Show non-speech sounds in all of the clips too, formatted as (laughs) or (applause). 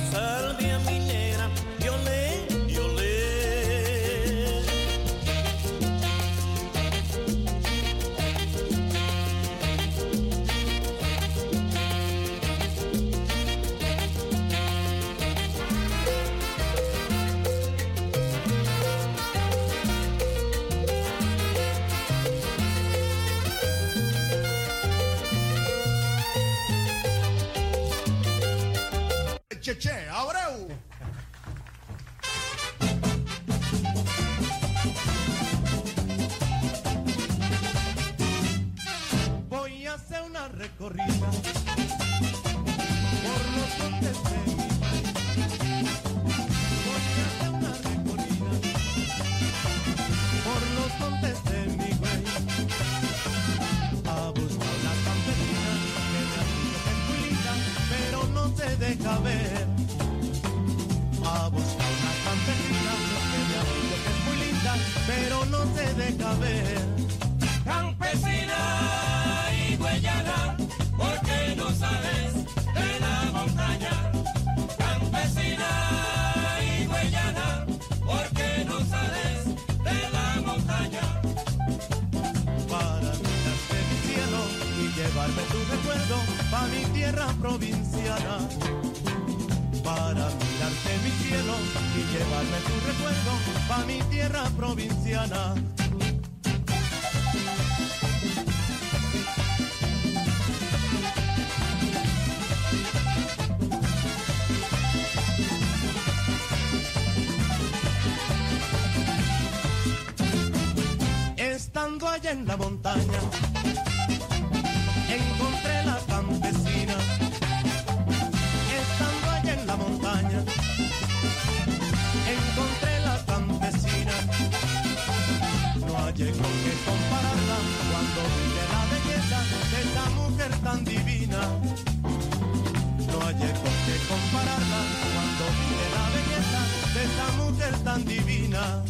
hacer en la montaña encontré la campesina. Estando allá en la montaña encontré la campesina. No hallé con qué compararla cuando vi la belleza de esa mujer tan divina. No hallé con qué compararla cuando vi la belleza de esa mujer tan divina.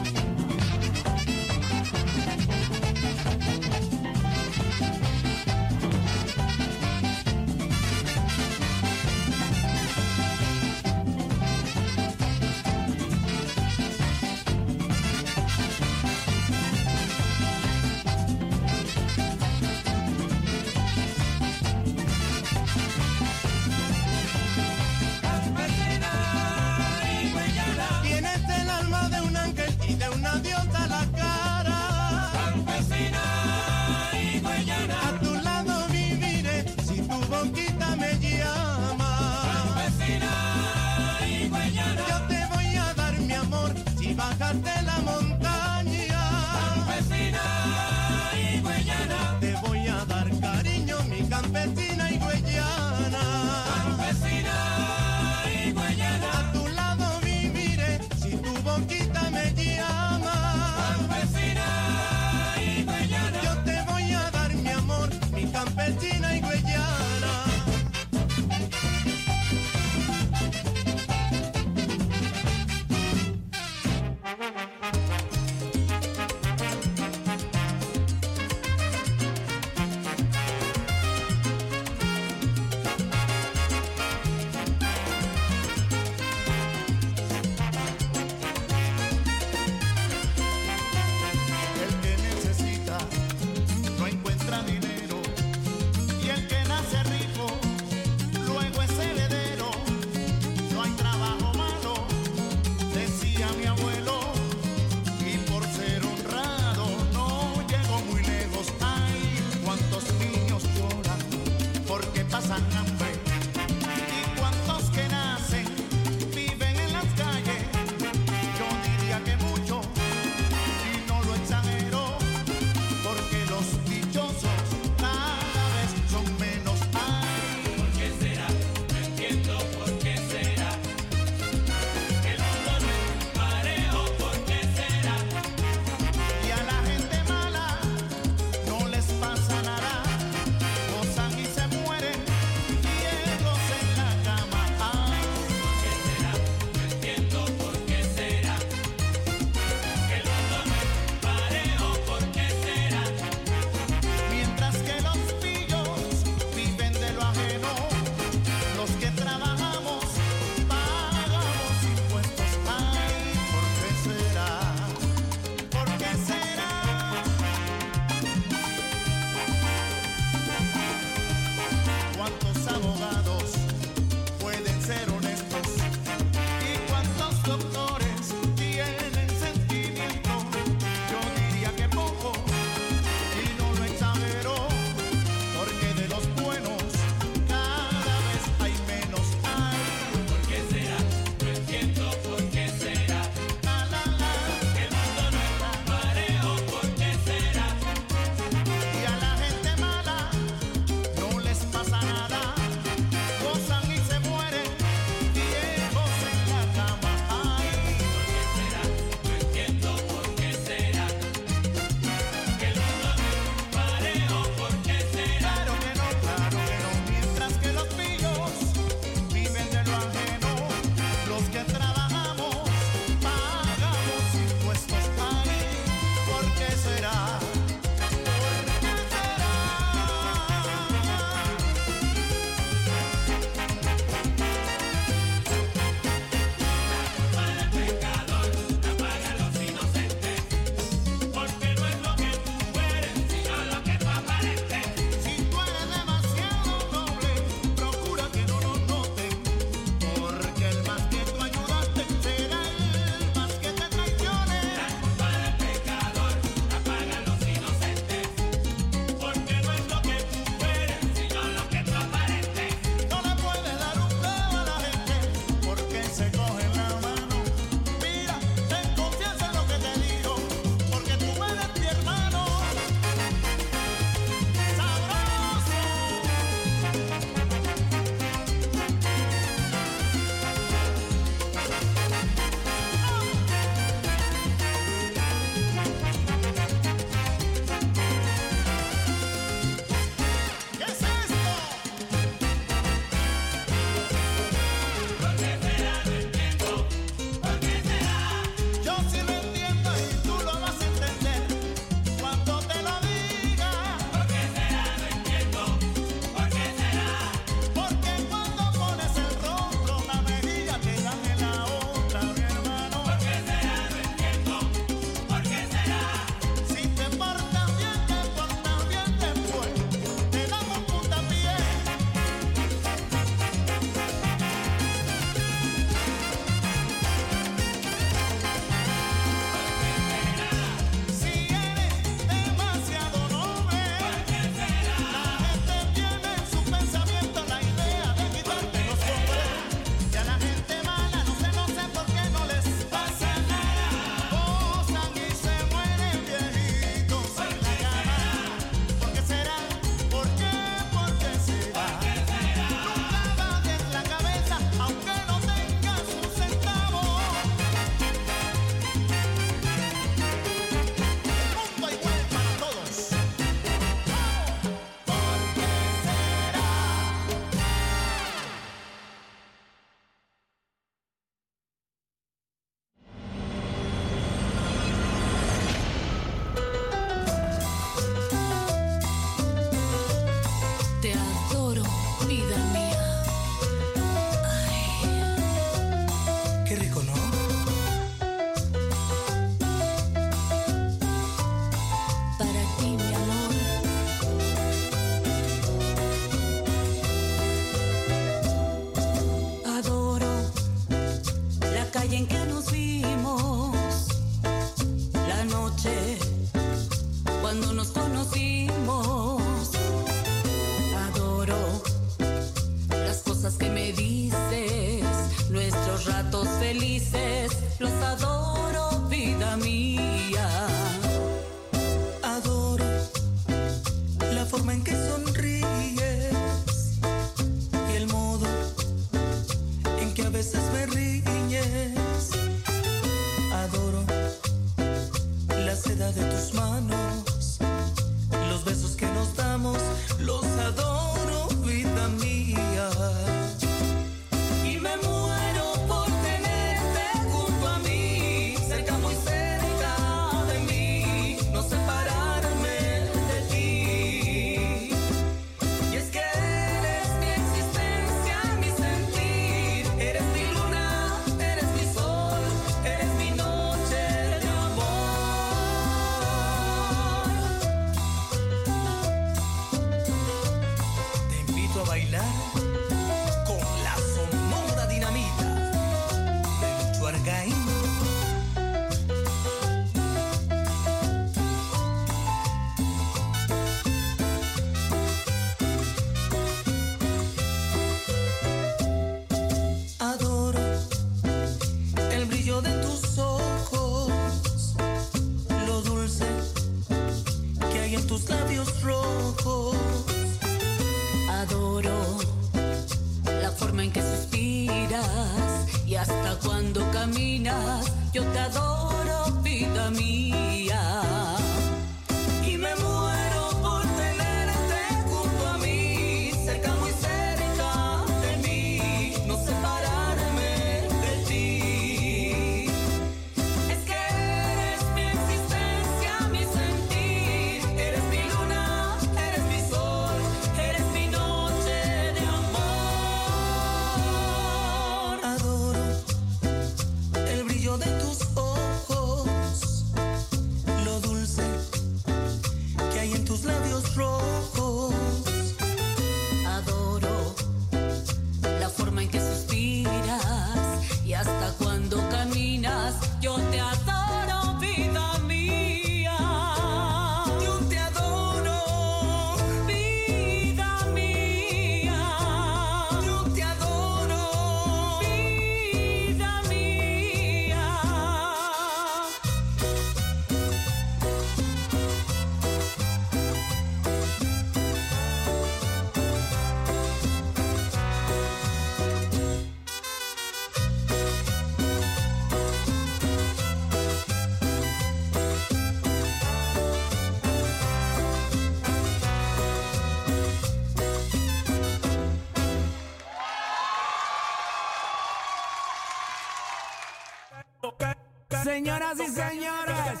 Señoras y señores,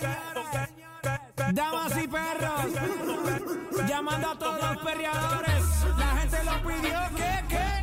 damas y perros, llamando a todos los perreadores, la gente lo pidió. Que.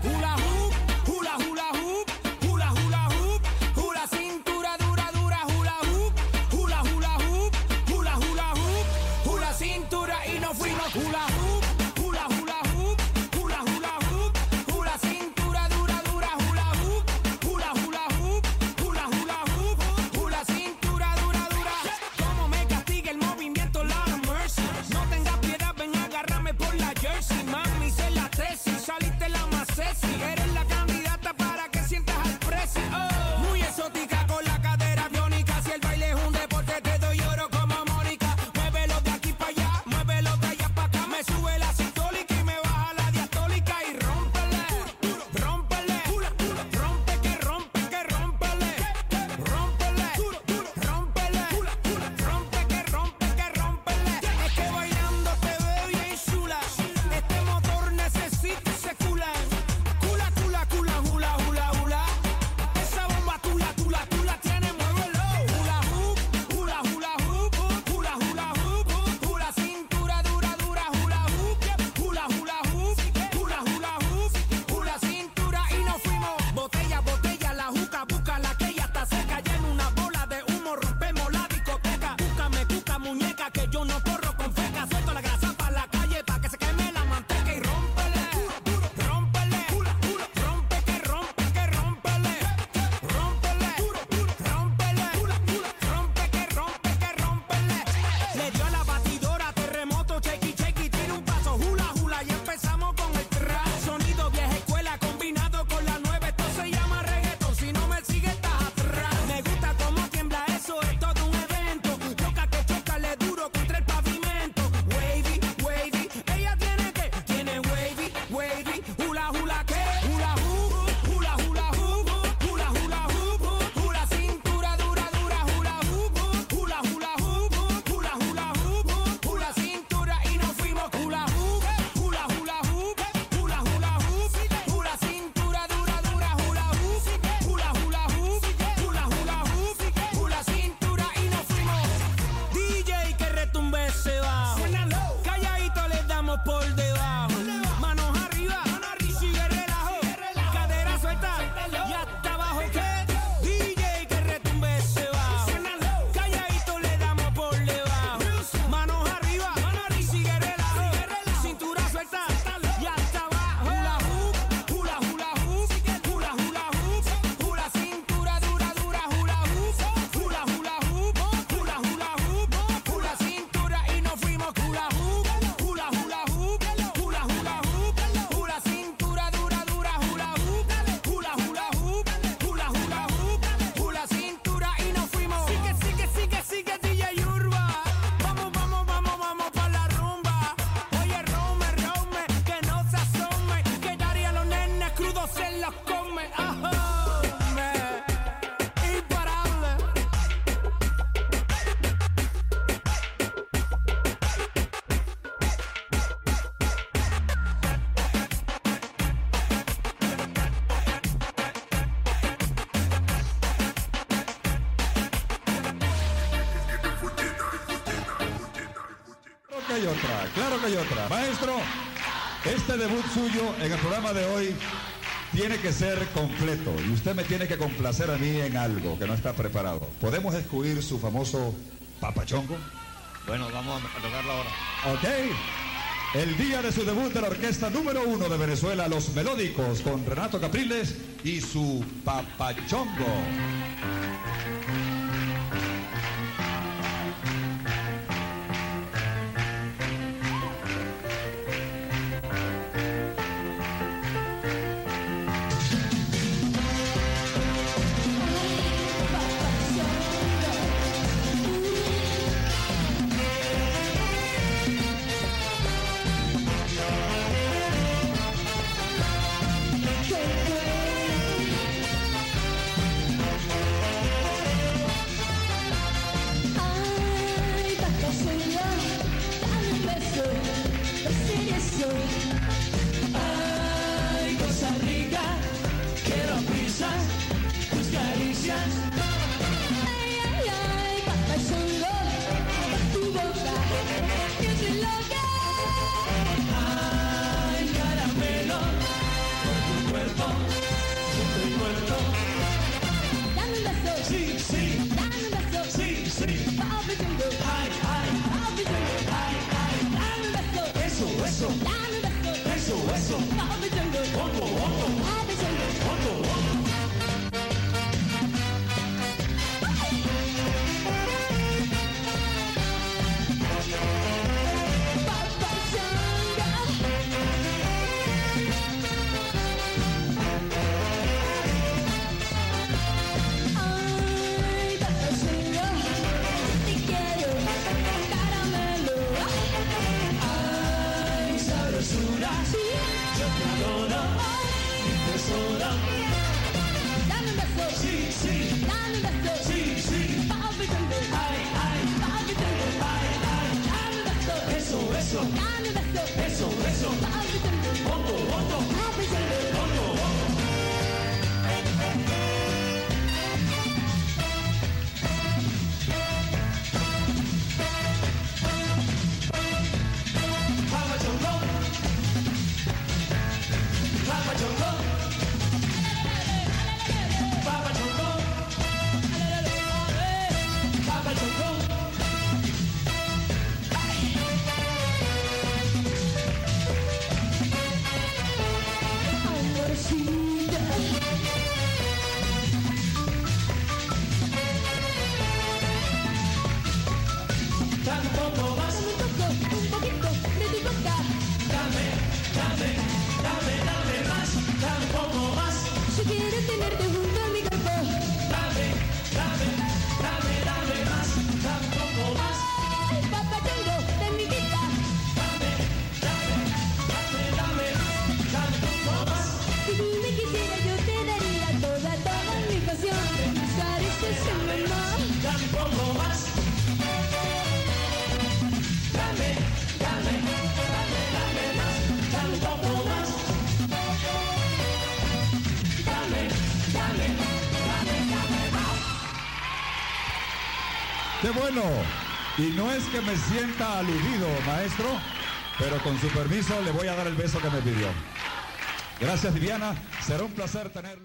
otra, claro que hay otra. Maestro, este debut suyo en el programa de hoy tiene que ser completo y usted me tiene que complacer a mí en algo que no está preparado. ¿Podemos excluir su famoso papachongo? Bueno, vamos a tocarlo ahora. Ok. El día de su debut de la orquesta número uno de Venezuela, Los Melódicos, con Renato Capriles y su papachongo. Yeah. es que me sienta aludido, maestro, pero con su permiso le voy a dar el beso que me pidió. Gracias, Viviana. Será un placer tenerlo.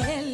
De.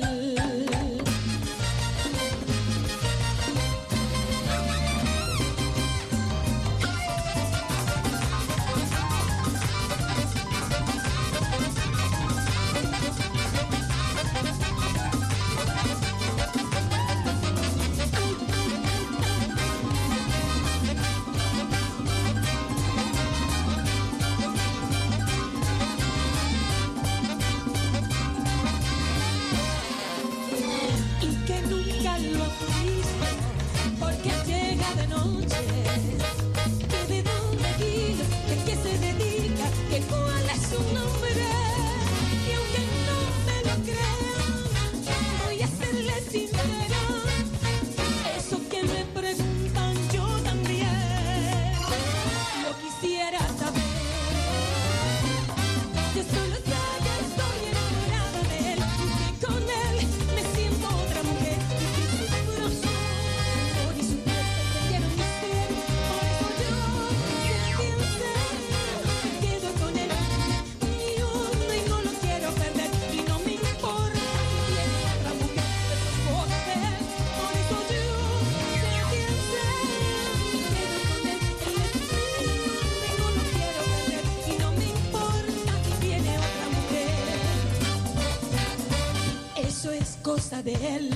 De él.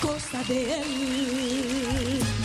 Cosa de él.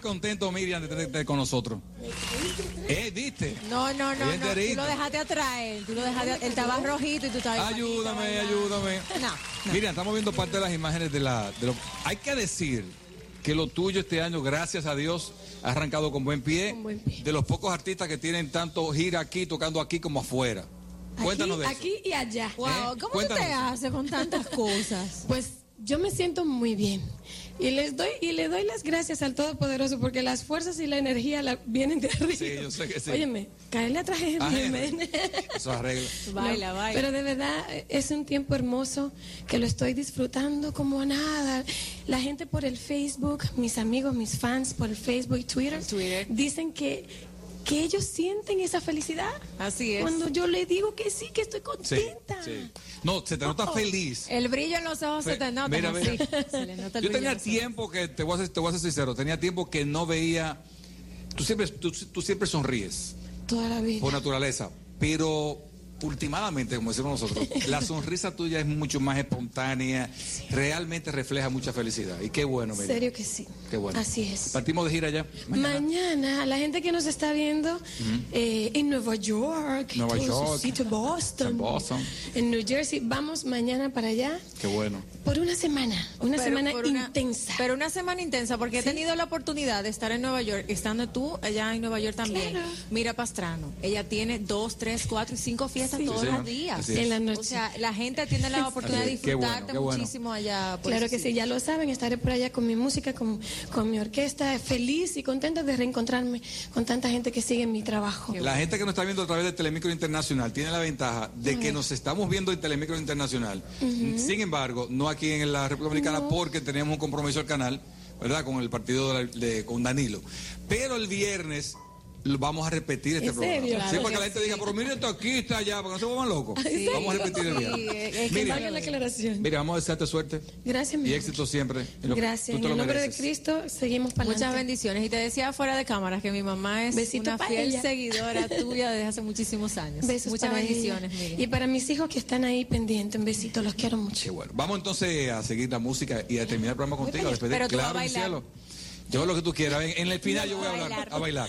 Contentos, Miriam, de tenerte con nosotros. ¿Eh? ¿Viste? No, no, no, no. Tú lo dejaste atrás, él. Tú lo dejaste. Él estaba rojito y tú estabas. Ayúdame, ayúdame. (laughs) No. Miriam, estamos viendo parte de las imágenes de la. de lo- hay que decir que lo tuyo este año, gracias a Dios, ha arrancado con buen pie. De los pocos artistas que tienen tanto gira aquí, tocando aquí como afuera. Cuéntanos de eso. aquí y allá. Wow, ¿cómo Cuéntanos. te hace con tantas (laughs) cosas? Pues yo me siento muy bien. Y les doy y le doy las gracias al Todopoderoso porque las fuerzas y la energía la, vienen de arriba. Sí, yo sé que sí. Óyeme, caerle atrás es. Eso arregla. (laughs) Baila, No, baila. Pero de verdad es un tiempo hermoso que lo estoy disfrutando como a nada. La gente por el Facebook, mis amigos, mis fans por el Facebook y Twitter, dicen que, que ellos sienten esa felicidad. Así es. Cuando yo le digo que sí, que estoy contenta. sí. No, se te nota feliz. El brillo en los ojos se te nota. Mira, mira. Se le nota el Yo tenía tiempo que, te voy, a ser, te voy a ser sincero, tenía tiempo que no veía. Tú siempre, tú, tú siempre sonríes Toda la vida. por naturaleza, pero últimamente, como decimos nosotros, la sonrisa tuya es mucho más espontánea, realmente refleja mucha felicidad. Y qué bueno, mira. serio que sí. Qué bueno. Así es. Partimos de gira ya. Mañana, la gente que nos está viendo eh, en Nueva York, Nueva su York. sitio, Boston, En Boston. en New Jersey, vamos mañana para allá Qué bueno. por una semana, una Pero semana una- intensa. Pero una semana intensa, porque he tenido la oportunidad de estar en Nueva York, estando tú allá en Nueva York también. Claro. Mira Pastrano, ella tiene dos, tres, cuatro y cinco fiestas Sí, todos los días. En la noche. O sea, la gente tiene la oportunidad de. Qué bueno, disfrutarte bueno. muchísimo allá. por Claro eso que sí, ya lo saben, estaré por allá con mi música, con, con mi orquesta, feliz y contenta de reencontrarme con tanta gente que sigue mi trabajo. La gente que nos está viendo a través de Telemicro Internacional tiene la ventaja de que nos estamos viendo en Telemicro Internacional. Sin embargo, no aquí en la República Dominicana porque tenemos un compromiso al canal, ¿verdad? Con el partido de, de- con Danilo. Pero el viernes vamos a repetir este ¿En programa. serio? sí, Claro para que la gente diga, pero mire, está aquí, está allá, para que no se vuelvan locos. Vamos a repetir el Sí, que Valga la aclaración. mire, vamos a desearte suerte Gracias, mi y éxito siempre. en lo que Gracias. En el nombre de. Cristo, seguimos para Muchas bendiciones. Y te decía fuera de cámara que mi mamá es Besito una fiel ella. seguidora (laughs) tuya desde hace muchísimos años. Besos Muchas para bendiciones. Miriam. Y para mis hijos que están ahí pendientes, un besito, los quiero mucho. Qué bueno. Vamos entonces a seguir la música y a terminar el programa contigo. a despedir. Pero tú vas a claro, bailar. Yo lo que tú quieras. En, en el final yo voy a hablar, a bailar.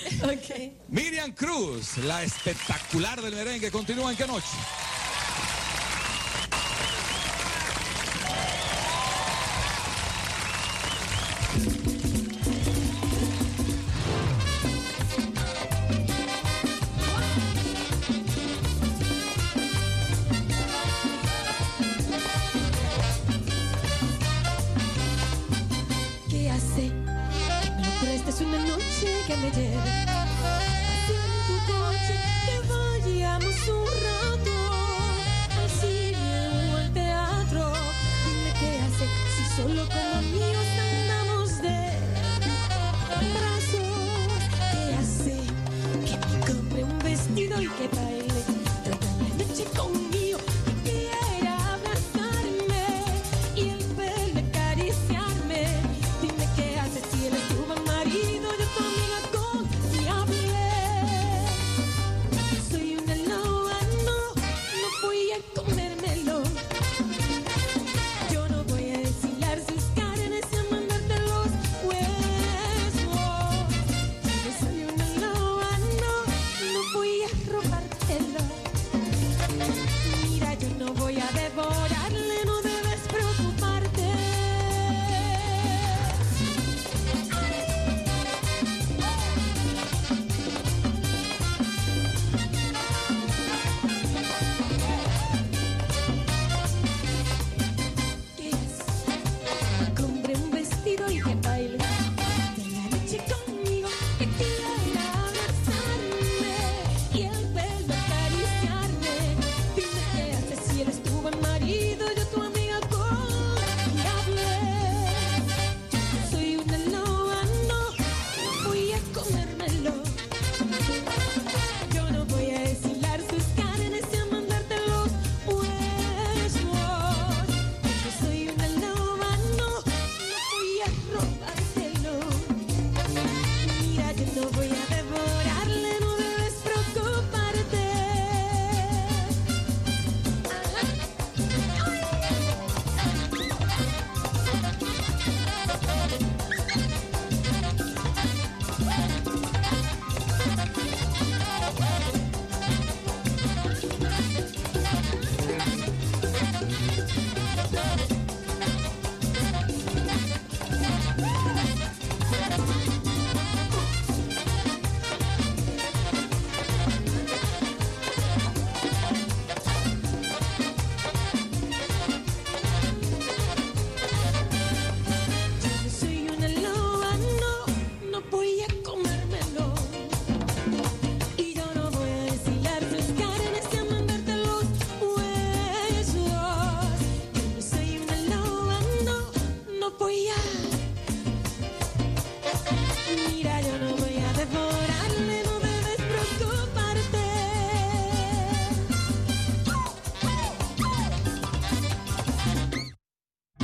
Miriam Cruz, la espectacular del merengue, continúa en qué noche.